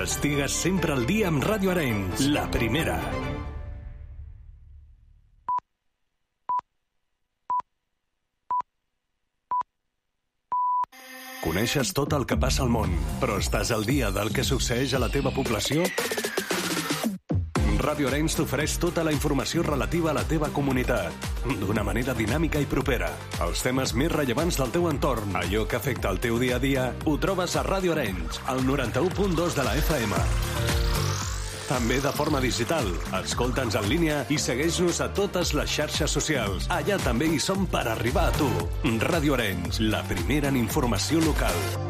Estigues sempre al dia amb Ràdio Arenys, la primera. Coneixes tot el que passa al món, però estàs al dia del que succeeix a la teva població? Ràdio Arenys t'ofereix tota la informació relativa a la teva comunitat, d'una manera dinàmica i propera. Els temes més rellevants del teu entorn, allò que afecta el teu dia a dia, ho trobes a Ràdio Arenys, al 91.2 de la FM. També de forma digital. Escolta'ns en línia i segueix-nos a totes les xarxes socials. Allà també hi som per arribar a tu. Ràdio Arenys, la primera en informació local.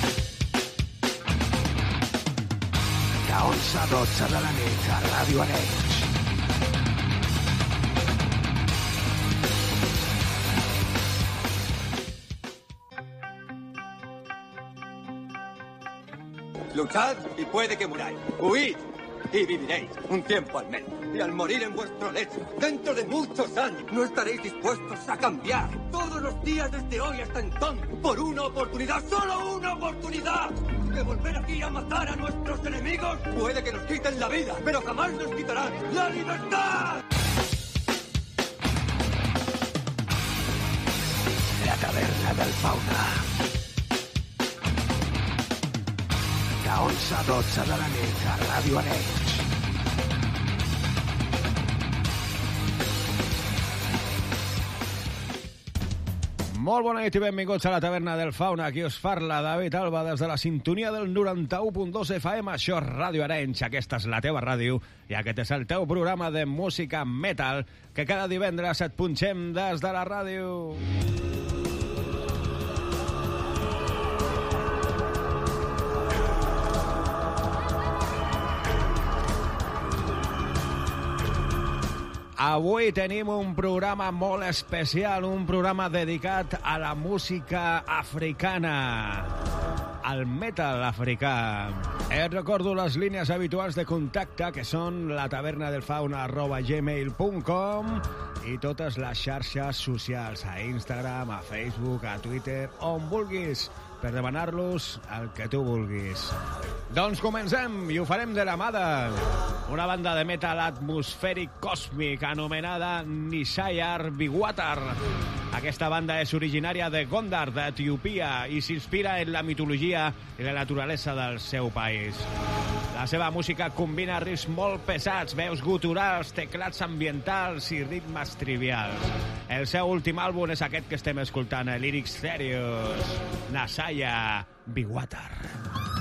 De 11 a 12 de la nit a Ràdio Arenys. Luchad y puede que muráis. Huid y viviréis un tiempo al menos. Y al morir en vuestro lecho, dentro de muchos años, no estaréis dispuestos a cambiar todos los días desde hoy hasta entonces por una oportunidad, solo una oportunidad. De volver aquí a matar a nuestros enemigos. Puede que nos quiten la vida, pero jamás nos quitarán la libertad. La taverna del fauna. De 11 a 12 de la nit a Ràdio Arenys. Molt bona nit i benvinguts a la taverna del Fauna. Aquí us parla David Alba des de la sintonia del 91.2 FM. Això és Ràdio Arenys, aquesta és la teva ràdio i aquest és el teu programa de música metal que cada divendres et punxem des de la ràdio. Avui tenim un programa molt especial, un programa dedicat a la música africana, al metal africà. Et recordo les línies habituals de contacte, que són la taverna del fauna arroba gmail.com i totes les xarxes socials, a Instagram, a Facebook, a Twitter, on vulguis per demanar-los el que tu vulguis. Doncs comencem i ho farem de la mà de una banda de metal atmosfèric còsmic anomenada Nishayar Bigwatar. Aquesta banda és originària de Gondar, d'Etiopia, i s'inspira en la mitologia i la naturalesa del seu país. La seva música combina riffs molt pesats, veus guturals, teclats ambientals i ritmes trivials. El seu últim àlbum és aquest que estem escoltant, Lyrics Serious, Nasaya Bigwatar. Thank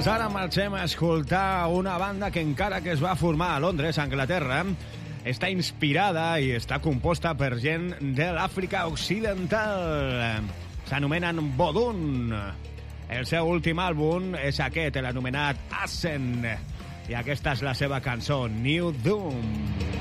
Doncs ara marxem a escoltar una banda que encara que es va formar a Londres, Anglaterra, està inspirada i està composta per gent de l'Àfrica Occidental. S'anomenen Bodun. El seu últim àlbum és aquest, l'anomenat Ascent. I aquesta és la seva cançó, New Doom.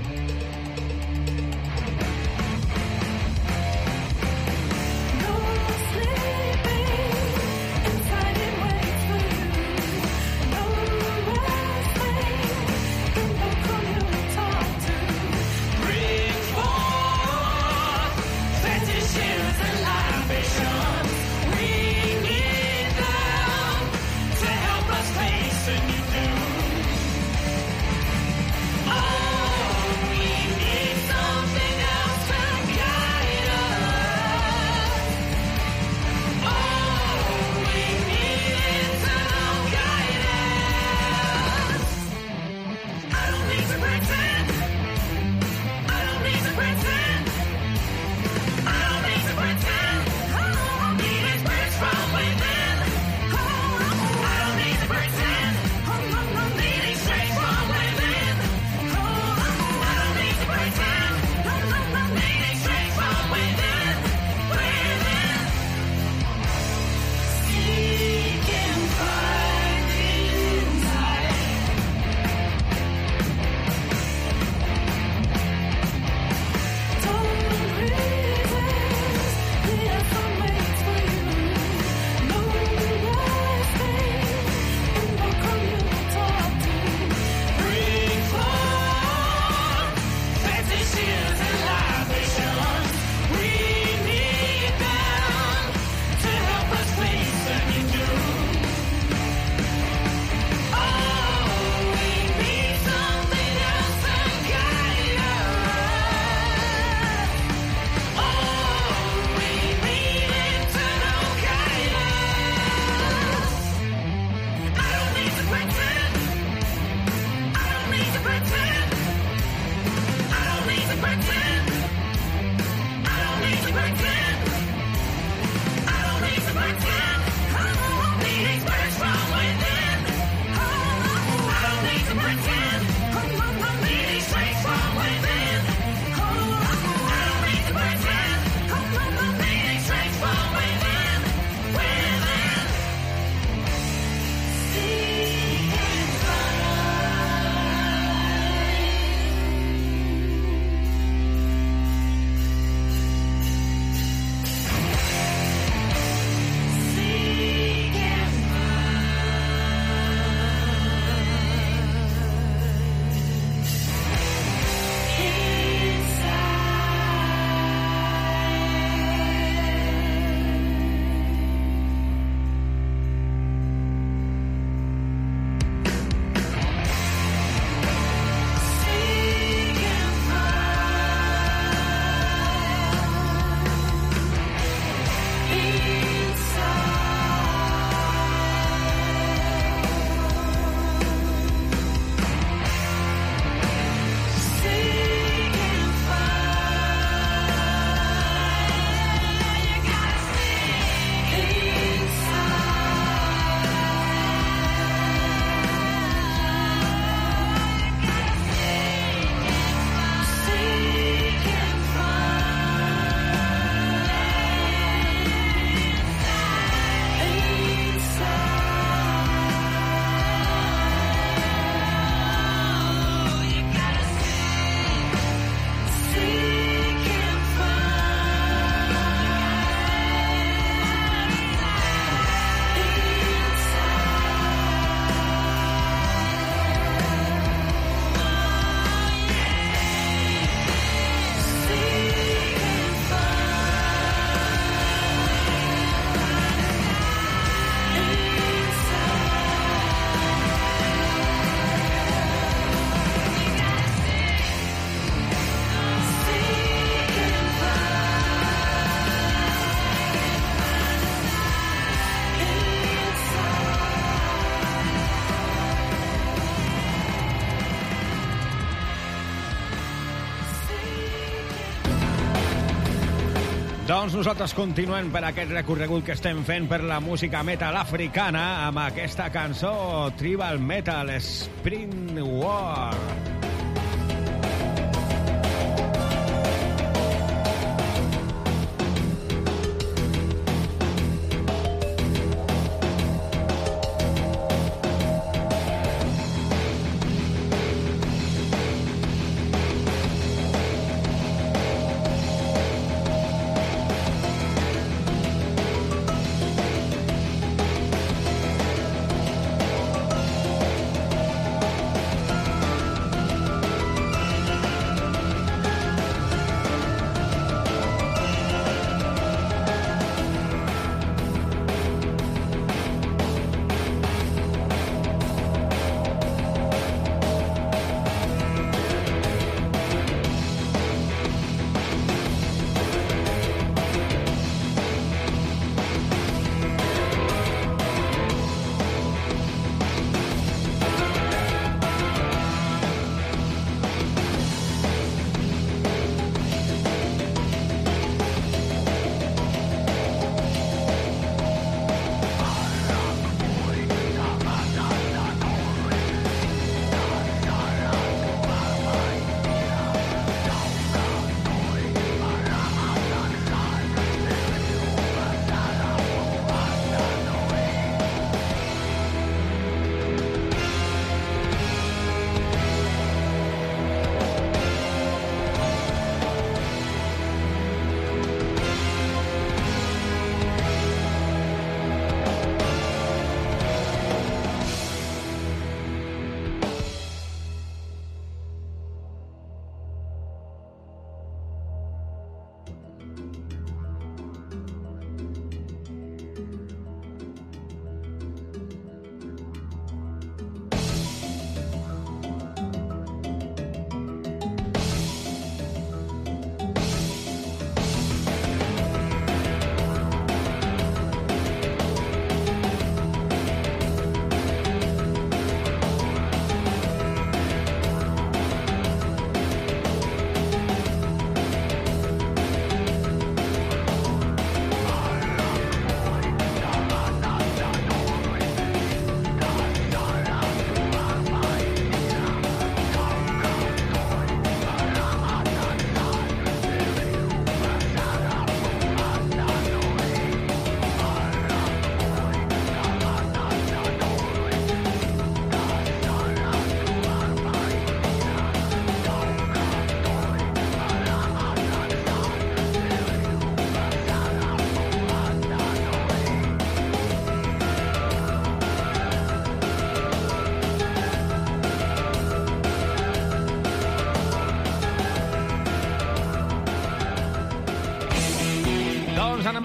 Doncs nosaltres continuem per aquest recorregut que estem fent per la música metal africana amb aquesta cançó Tribal Metal Spring War.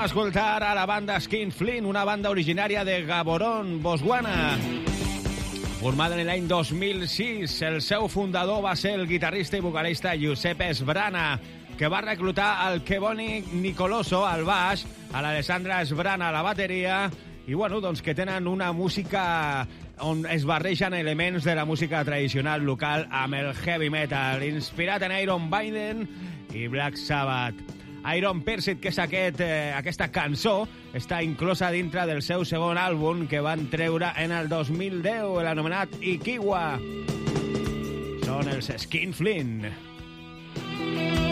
Escoltar a la banda Skin Flint, una banda originària de Gaborone, Botswana. Formada en l'any 2006, el seu fundador va ser el guitarrista i vocalista Josep Esbrana, que va reclutar el Kevoni Nicoloso al baix, a l'Alessandra Esbrana a la bateria, i bueno, doncs que tenen una música on es barregen elements de la música tradicional local amb el heavy metal, inspirat en Iron Maiden i Black Sabbath. Iron Persit, que és aquest, eh, aquesta cançó, està inclosa dintre del seu segon àlbum que van treure en el 2010, l'anomenat Ikiwa. Són els Skinflint. Skinflint. the sun.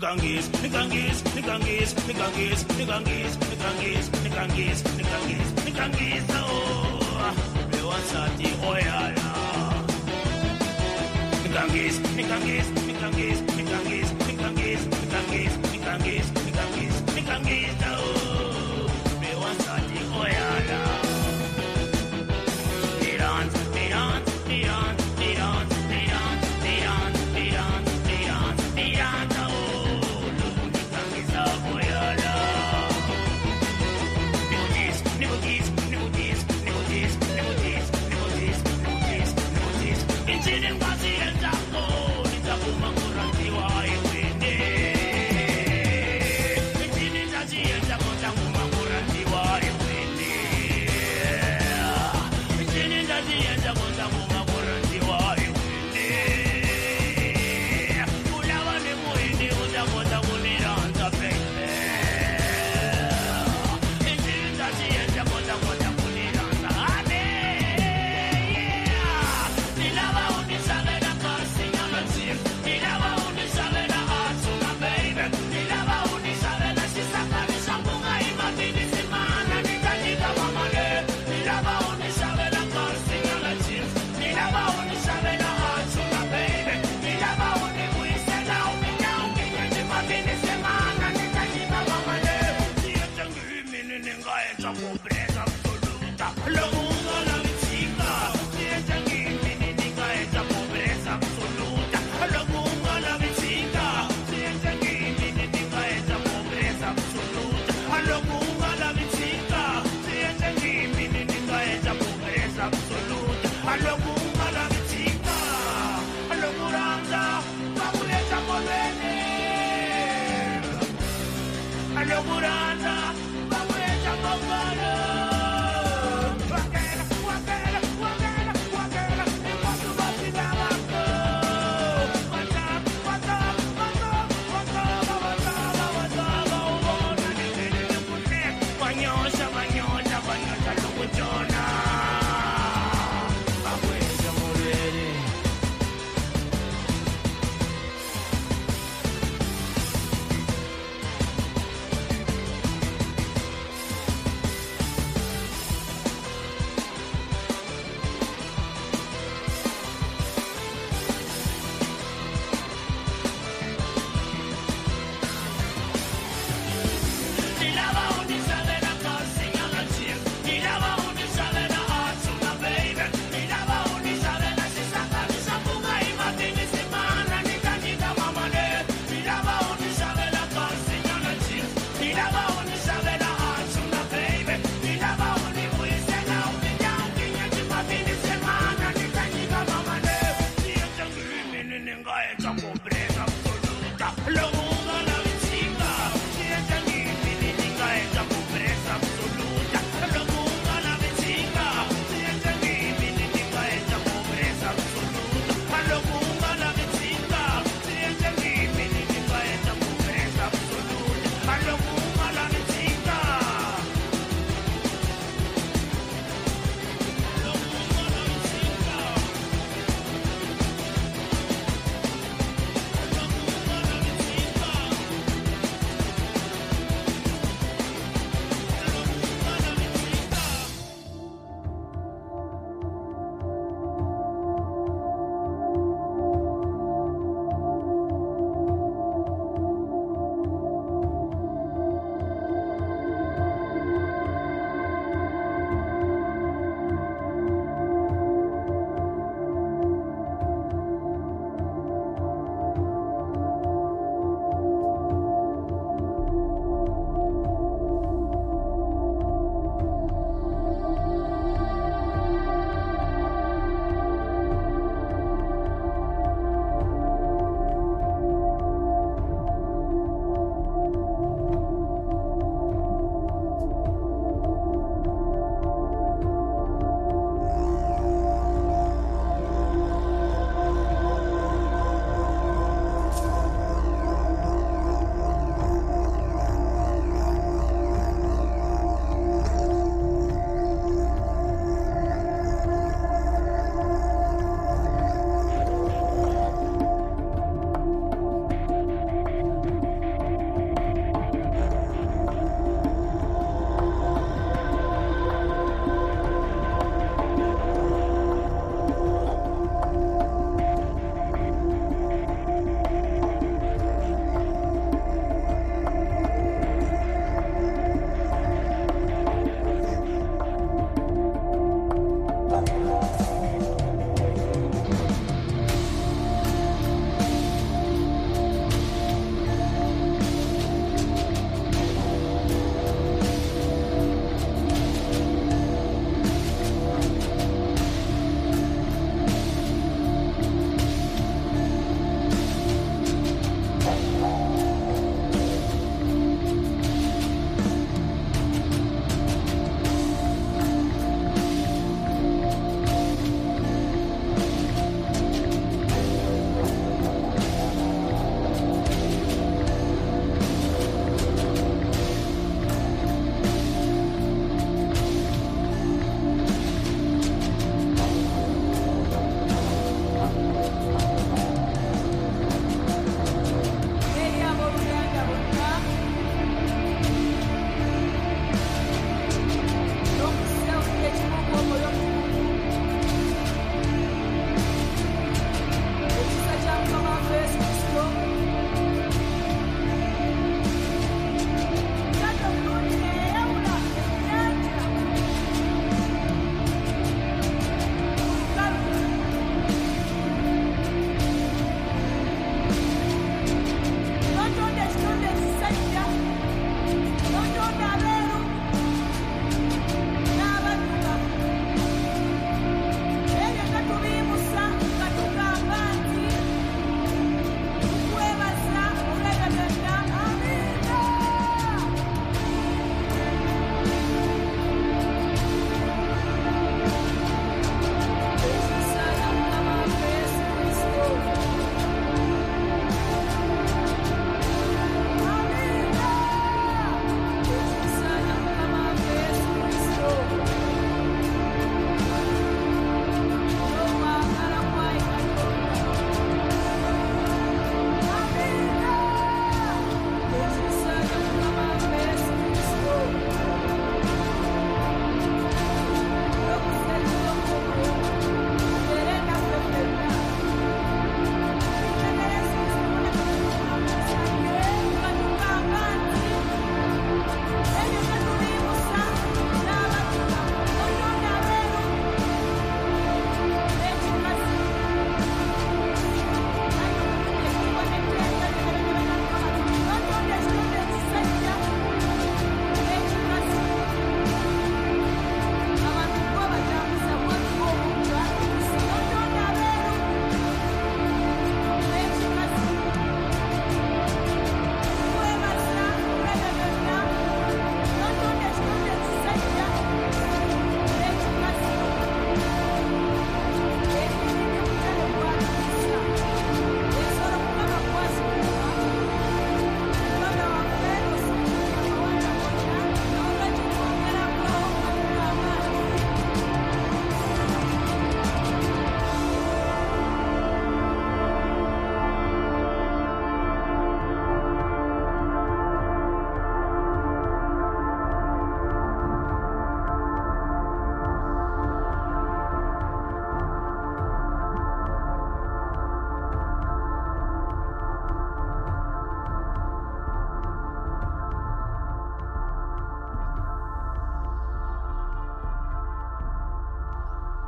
Ganges, the Ganges, the Ganges, the Ganges, the Ganges, the Ganges, the Ganges, the Ganges, the Ganges, oh, Bewasati oil. The Ganges, the Ganges, the Ganges, the Ganges, the Ganges, the Ganges, the Ganges, the Ganges, the Ganges, oh,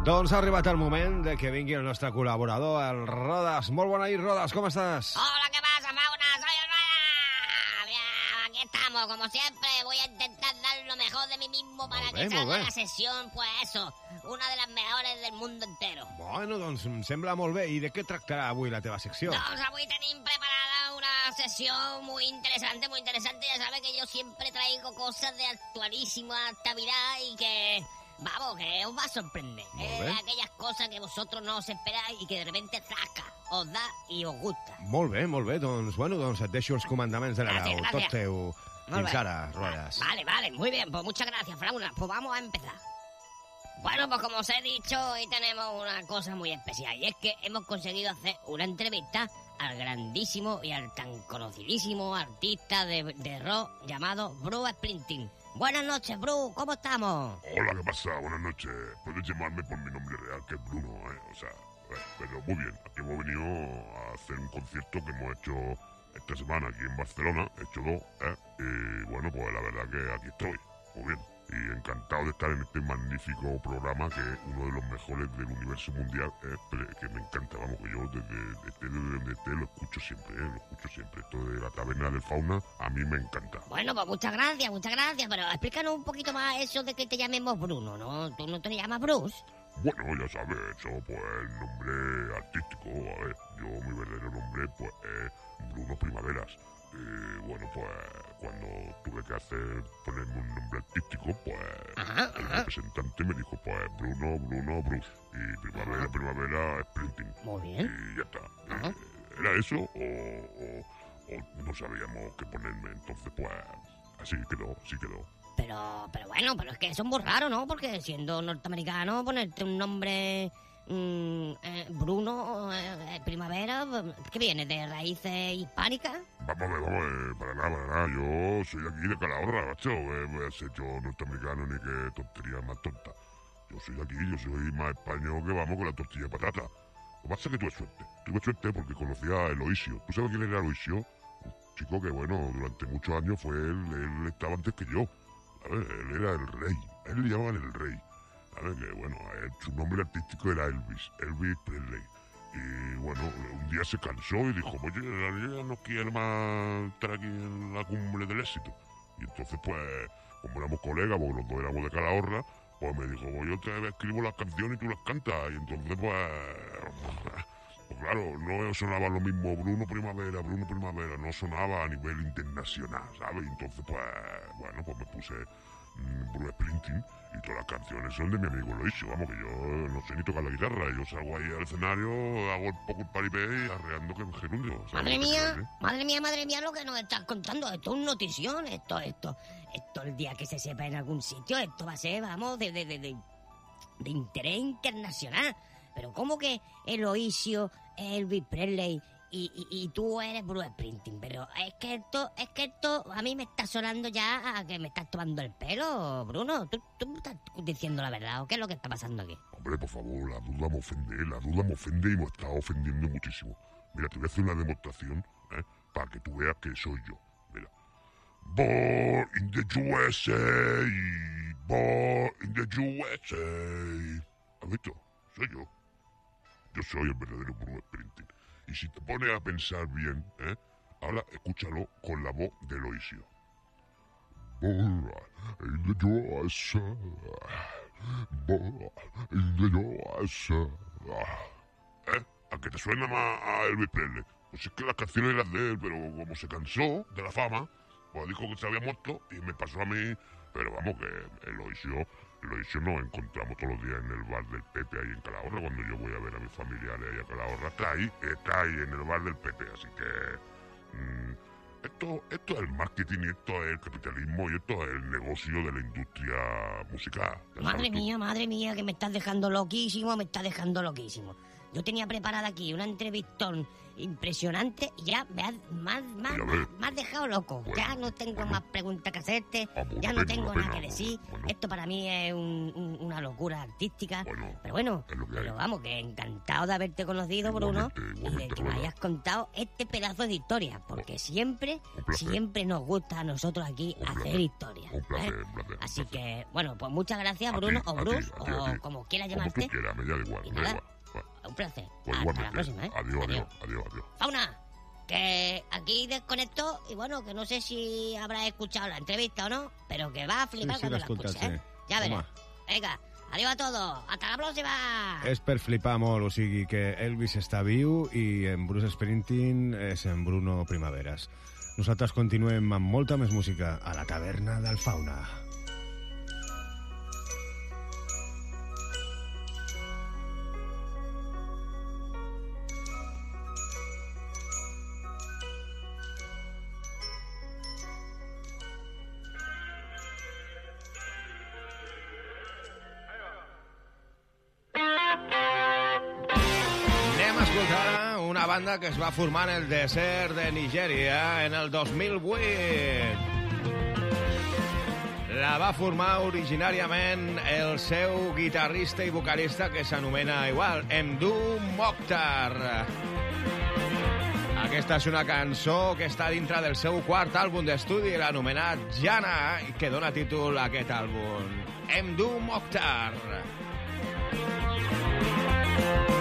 Doncs ha arribat el moment de que vingui el nostre col·laborador, el Rodas. Molt bona nit, Rodas, com estàs? Hola, ¿qué pasa, fauna? Soy el Rueda. Bien, aquí estamos, como siempre. Voy a intentar dar lo mejor de mí mismo para Molt que bé, molt salga bé. la sesión, pues eso, una de las mejores del mundo entero. Bueno, doncs em sembla molt bé. I de què tractarà avui la teva secció? Doncs avui tenim preparada una sesión muy interesante, muy interesante. Ya sabes que yo siempre traigo cosas de actualísima actualidad y que, vamos, que os va a sorprender. Molt Es bé. de aquellas cosas que vosotros no os esperáis y que de repente zasca, os da y os gusta. Molt bé, molt bé. Doncs, bueno, doncs et deixo els comandaments de la Gràcies, nau. gràcies. Tot teu. Molt Fins bé. ara, Rodas. Vale, vale, muy bien. Pues muchas gracias, Frauna. Pues vamos a empezar. Bueno, pues como os he dicho, hoy tenemos una cosa muy especial. Y es que hemos conseguido hacer una entrevista al grandísimo y al tan conocidísimo artista de, de rock llamado Bruce Springsteen. Buenas noches, Bruce. ¿Cómo estamos? Hola, ¿qué pasa? Buenas noches. Puedes llamarme por mi nombre real, que es Bruno, ¿eh? O sea, eh, pero muy bien. Aquí hemos venido a hacer un concierto que hemos hecho esta semana aquí en Barcelona. He hecho dos, ¿eh? Y bueno, pues la verdad que aquí estoy. Muy bien. Y encantado de estar en este magnífico programa que es uno de los mejores del universo mundial, ¿eh? Que me encanta, vamos, que yo desde, desde donde esté lo escucho siempre, ¿eh? Lo escucho siempre. Esto de la taberna del fauna a mí me encanta. Bueno, pues muchas gracias, muchas gracias. Pero explícanos un poquito más eso de que te llamemos Bruno, ¿no? ¿Tú no te llamas Bruce? Bueno, ya sabes, eso pues el nombre artístico, a ver, yo mi verdadero nombre pues es Bruno Primaveras. Y bueno, pues cuando tuve que hacer, ponerme un nombre artístico, pues Ajá, el ajá. representante me dijo pues Bruno, Bruno, Bruce. Y Primavera, Primavera, Sprinting. Muy bien. Y ya está. Eh, ¿Era eso o, o- o no sabíamos qué ponerme? Entonces pues así quedó, así quedó. Pero, pero bueno, pero es que eso es muy raro, ¿no? Porque siendo norteamericano, ponerte un nombre mm, eh, Bruno, eh, eh, Primavera, ¿qué viene? ¿De raíces hispánicas? Vamos a ver, vamos a ver, para nada, para nada. Yo soy aquí de Calahorra, macho. Eh, voy a ser yo norteamericano ni qué tontería más tonta. Yo soy de aquí, yo soy más español que vamos con la tortilla de patata. Lo que pasa es que tuve suerte. Tuve suerte porque conocía a Eloisio. ¿Tú sabes quién era Eloisio? Un chico que, bueno, durante muchos años fue él, él estaba antes que yo. ¿sabes? Él era el rey. A él le llamaban el rey. Que, bueno, él- su nombre artístico era Elvis, Elvis Presley. Y bueno, un día se cansó y dijo, oye, yo no quiero más estar aquí en la cumbre del éxito. Y entonces, pues, como éramos colegas, porque los dos éramos de Calahorra, pues me dijo, pues yo te escribo las canciones y tú las cantas. Y entonces, pues, pues claro, no sonaba lo mismo Bruno Primavera, Bruno Primavera, no sonaba a nivel internacional, ¿sabes? Y entonces, pues, bueno, pues me puse Bruce Springsteen y todas las canciones son de mi amigo Loisio. Vamos, que yo no sé ni tocar la guitarra. Yo salgo ahí al escenario, hago un poco el paripé y arreando que gerundio. ¿sabes Madre mía, eh? madre mía, madre mía, lo que nos estás contando. Esto es una notición, esto, esto. Esto el día que se sepa en algún sitio, esto va a ser, vamos, de, de, de, de, de interés internacional. Pero ¿cómo que Eloisio, Elvis Presley y, y, y tú eres Bruce Springsteen? Pero es que esto, es que esto a mí me está sonando ya a que me estás tomando el pelo, Bruno. ¿Tú, tú me estás diciendo la verdad o qué es lo que está pasando aquí? Hombre, por favor, la duda me ofende, la duda me ofende y me está ofendiendo muchísimo. Mira, te voy a hacer una demostración, ¿eh? Para que tú veas que soy yo. Mira. Born in the USA, born in the USA. ¿Has visto? Soy yo. Yo soy el verdadero Bruce Springsteen. Y si te pones a pensar bien, ¿eh? Ahora escúchalo con la voz de Loisio. ¿Eh? ¿A que te suena más a Elvis Presley? Pues es que las canciones eran de él, pero como se cansó de la fama, pues dijo que se había muerto y me pasó a mí. Pero vamos, que Eloisio, Eloisio nos encontramos todos los días en el bar del Pepe ahí en Calahorra. Cuando yo voy a ver a mis familiares ahí a Calahorra, está ahí, está ahí en el bar del Pepe. Así que mm, esto, esto es el marketing y esto es el capitalismo y esto es el negocio de la industria musical. Madre mía, madre mía, que me estás dejando loquísimo, me estás dejando loquísimo. Yo tenía preparada aquí una entrevistón impresionante y ya me has, más, más, me has dejado loco. Bueno, ya no tengo bueno. más preguntas que hacerte, Ah, ya no tengo nada pena. que decir. Bueno. Esto para mí es un- un- una locura artística. Bueno, Pero bueno, pero vamos, que encantado de haberte conocido, Bruno, Igualmente, y de que me hayas contado este pedazo de historia, porque siempre, siempre nos gusta a nosotros aquí Un hacer historia. Un placer, ¿eh? un placer. un Así que, bueno, pues muchas gracias, ti, Bruno, o Bruce, ti, o como quieras Como llamarte. tú quieras, me da igual, Y me da nada. igual. Un placer. Pues Hasta la próxima, ¿eh? Adiós, adiós, adiós, adiós. Fauna, que aquí desconecto y bueno, que no sé si habrás escuchado la entrevista o no, pero que va a flipar Sí, sí, cuando la escuches, ¿eh? sí. Ya verás. Venga, adiós a todos. Hasta la próxima. És per flipar molt, o sigui que Elvis està viu i en Bruce Springsteen és en Bruno Primaveras. Nosaltres continuem amb molta més música a la taverna del Fauna. Banda que es va formar en el desert de Nigèria en el 2008. La va formar originàriament el seu guitarrista i vocalista que s'anomena igual, Mdu Mokhtar. Aquesta és una cançó que està dintre del seu quart àlbum d'estudi, l'anomenat Jana, que dona títol a aquest àlbum. Mdu Mokhtar. Shut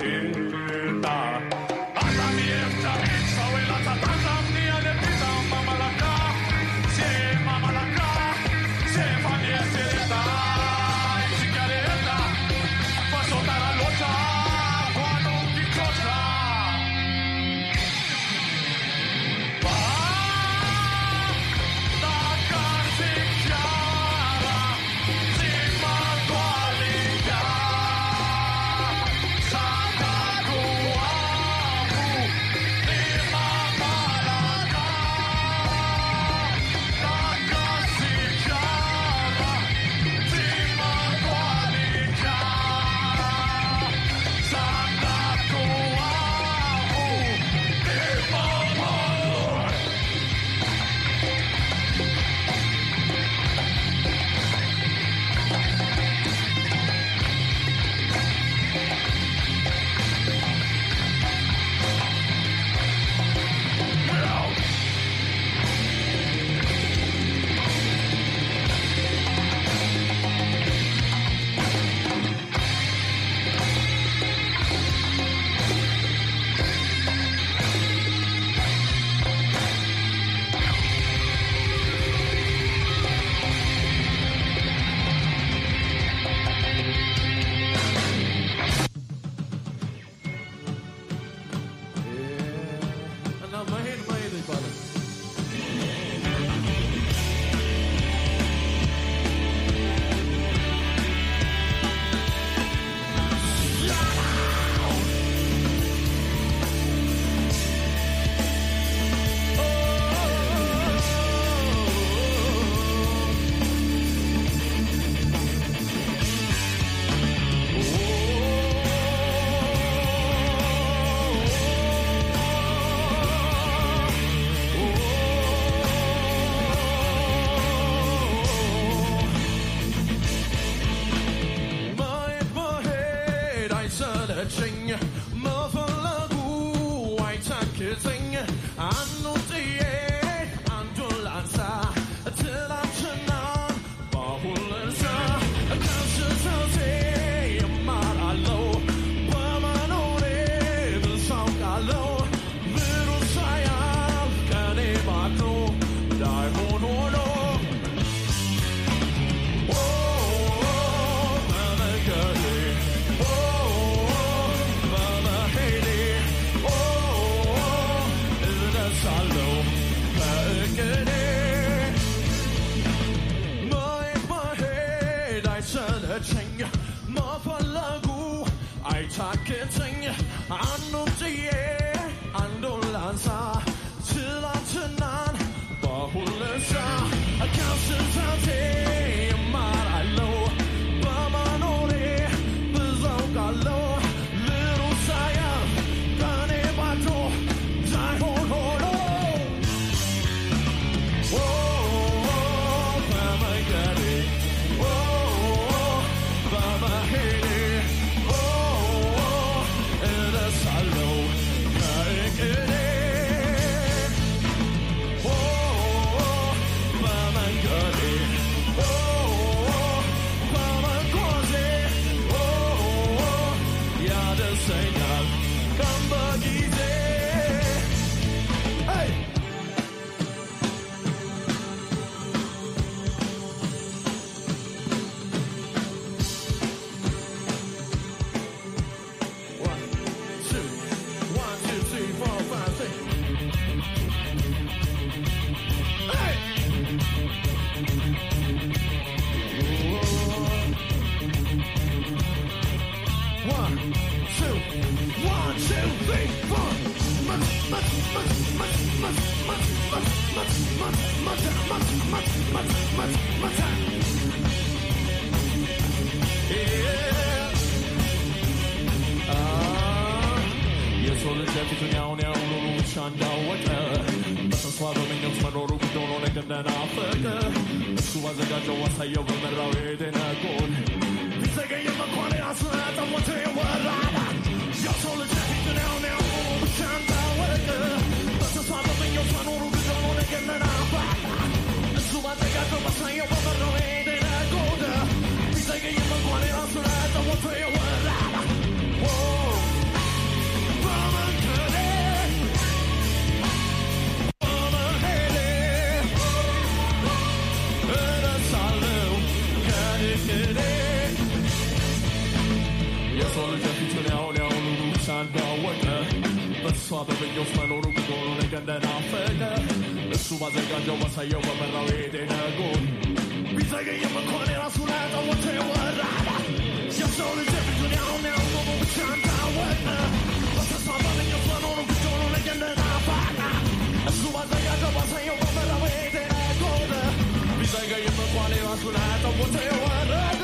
Martin. መኖሩም ዶኖ ልክ እንደናፈቀ እሱ ባዘጋጀው ዋሳየው በመራው የደነቁን ቢዘገየ መኳን ያስጠሞት ይወራል የሰው ልጅ ሂድነው ነው ብቻ እንዳወቀ በተስፋ በመኘው መኖሩ ዶኖ ልክ እንደናፈቀ እሱ ባዘጋጀው ዋሳየው በመራው የደነቁን ቢዘገየ መኳን ያስጠሞት ይወራል እሷ በብኞች መኖሩ ጉዞኑ እንደናፈቀ እሱ ባዘጋጀው ባሳየው በመራው የጤና ጎን ቢዘገይም እንኳን የራሱ ላይ ጠወተ ይወራ የሰው ልጅ ቢዱንያውን ያውቆሙ ብቻ እንዳወቀ በተስፋ በብኞች መኖሩ ጉዞኑ እንደናፈቀ እሱ ባዘጋጀው ባሳየው በመራው የጤና ጎን ቢዘገይም እንኳን የራሱ ላይ ጠወተ ይወረደ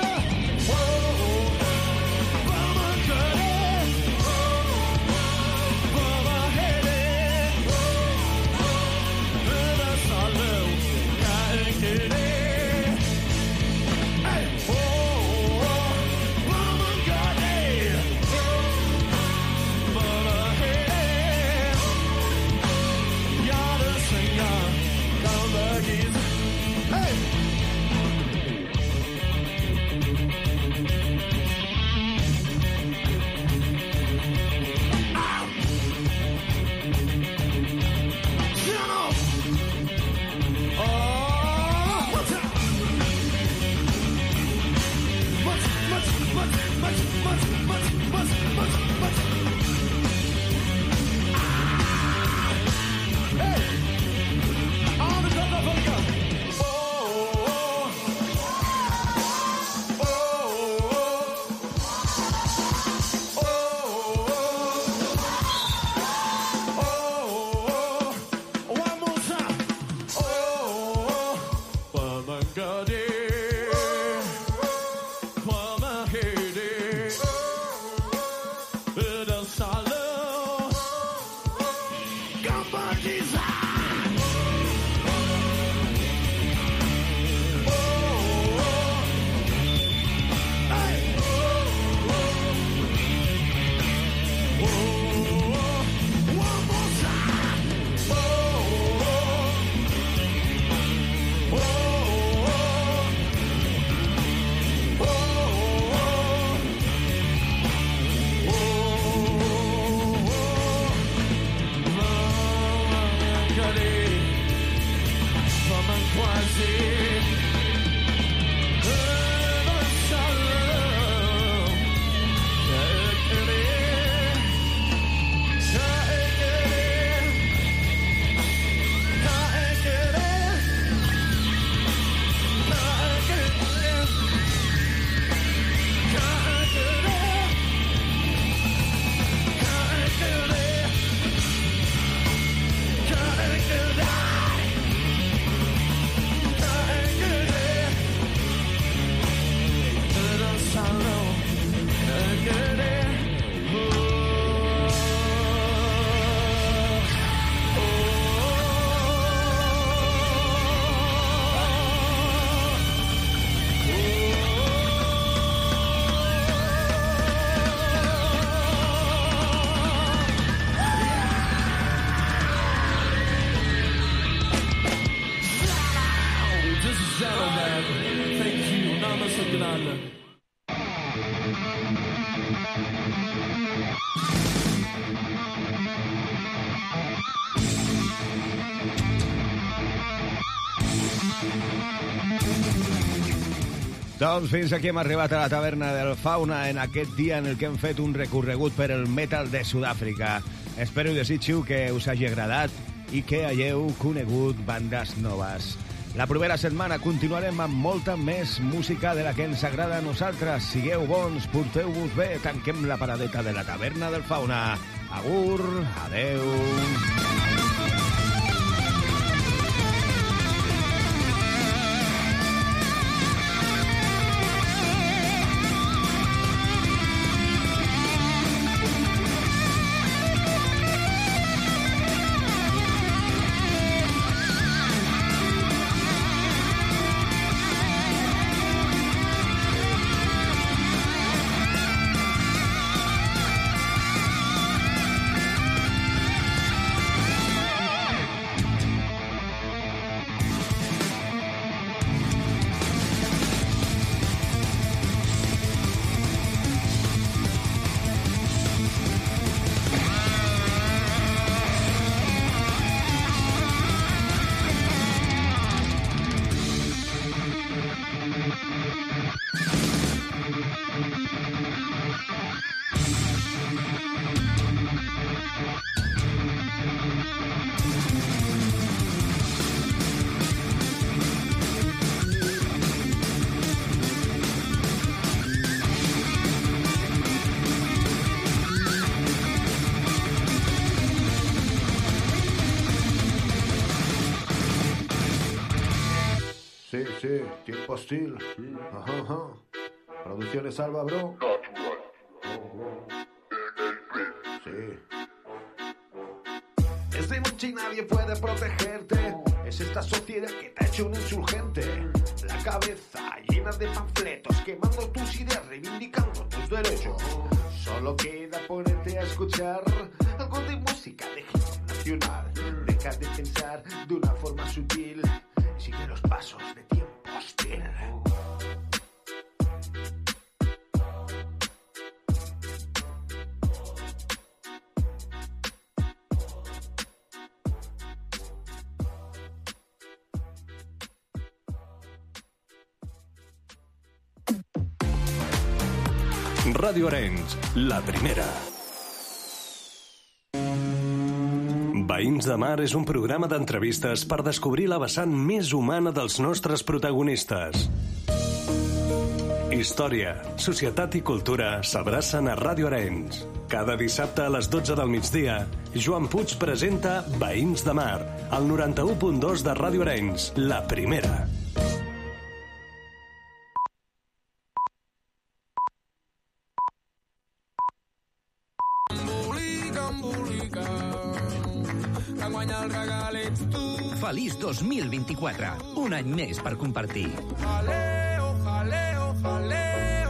Doncs fins aquí hem arribat a la taverna del Fauna en aquest dia en el que hem fet un recorregut per el metal de Sud-àfrica. Espero i desitjo que us hagi agradat i que hagueu conegut bandes noves. La propera setmana continuarem amb molta més música de la que ens agrada a nosaltres. Sigueu bons, porteu-vos bé, tanquem la paradeta de la taverna del Fauna. Agur, adeu... tiempo hostil. Ajá, ajá. Producciones Alba, bro. Sí. Es de noche nadie puede protegerte. Es esta sociedad que te ha hecho un insurgente. La cabeza llena de panfletos, quemando tus ideas, reivindicando tus derechos. Solo queda ponerte a escuchar algo de música de hip nacional. Deja de pensar de una forma sutil sigue los pasos de tiempo Ràdio Arenys, la primera. Veïns de Mar és un programa d'entrevistes per descobrir la vessant més humana dels nostres protagonistes. Història, societat i cultura s'abracen a Ràdio Arenys. Cada dissabte a les 12 del migdia, Joan Puig presenta Veïns de Mar, al 91.2 de Ràdio Arenys, la primera. Feliç 2024. Un any més per compartir.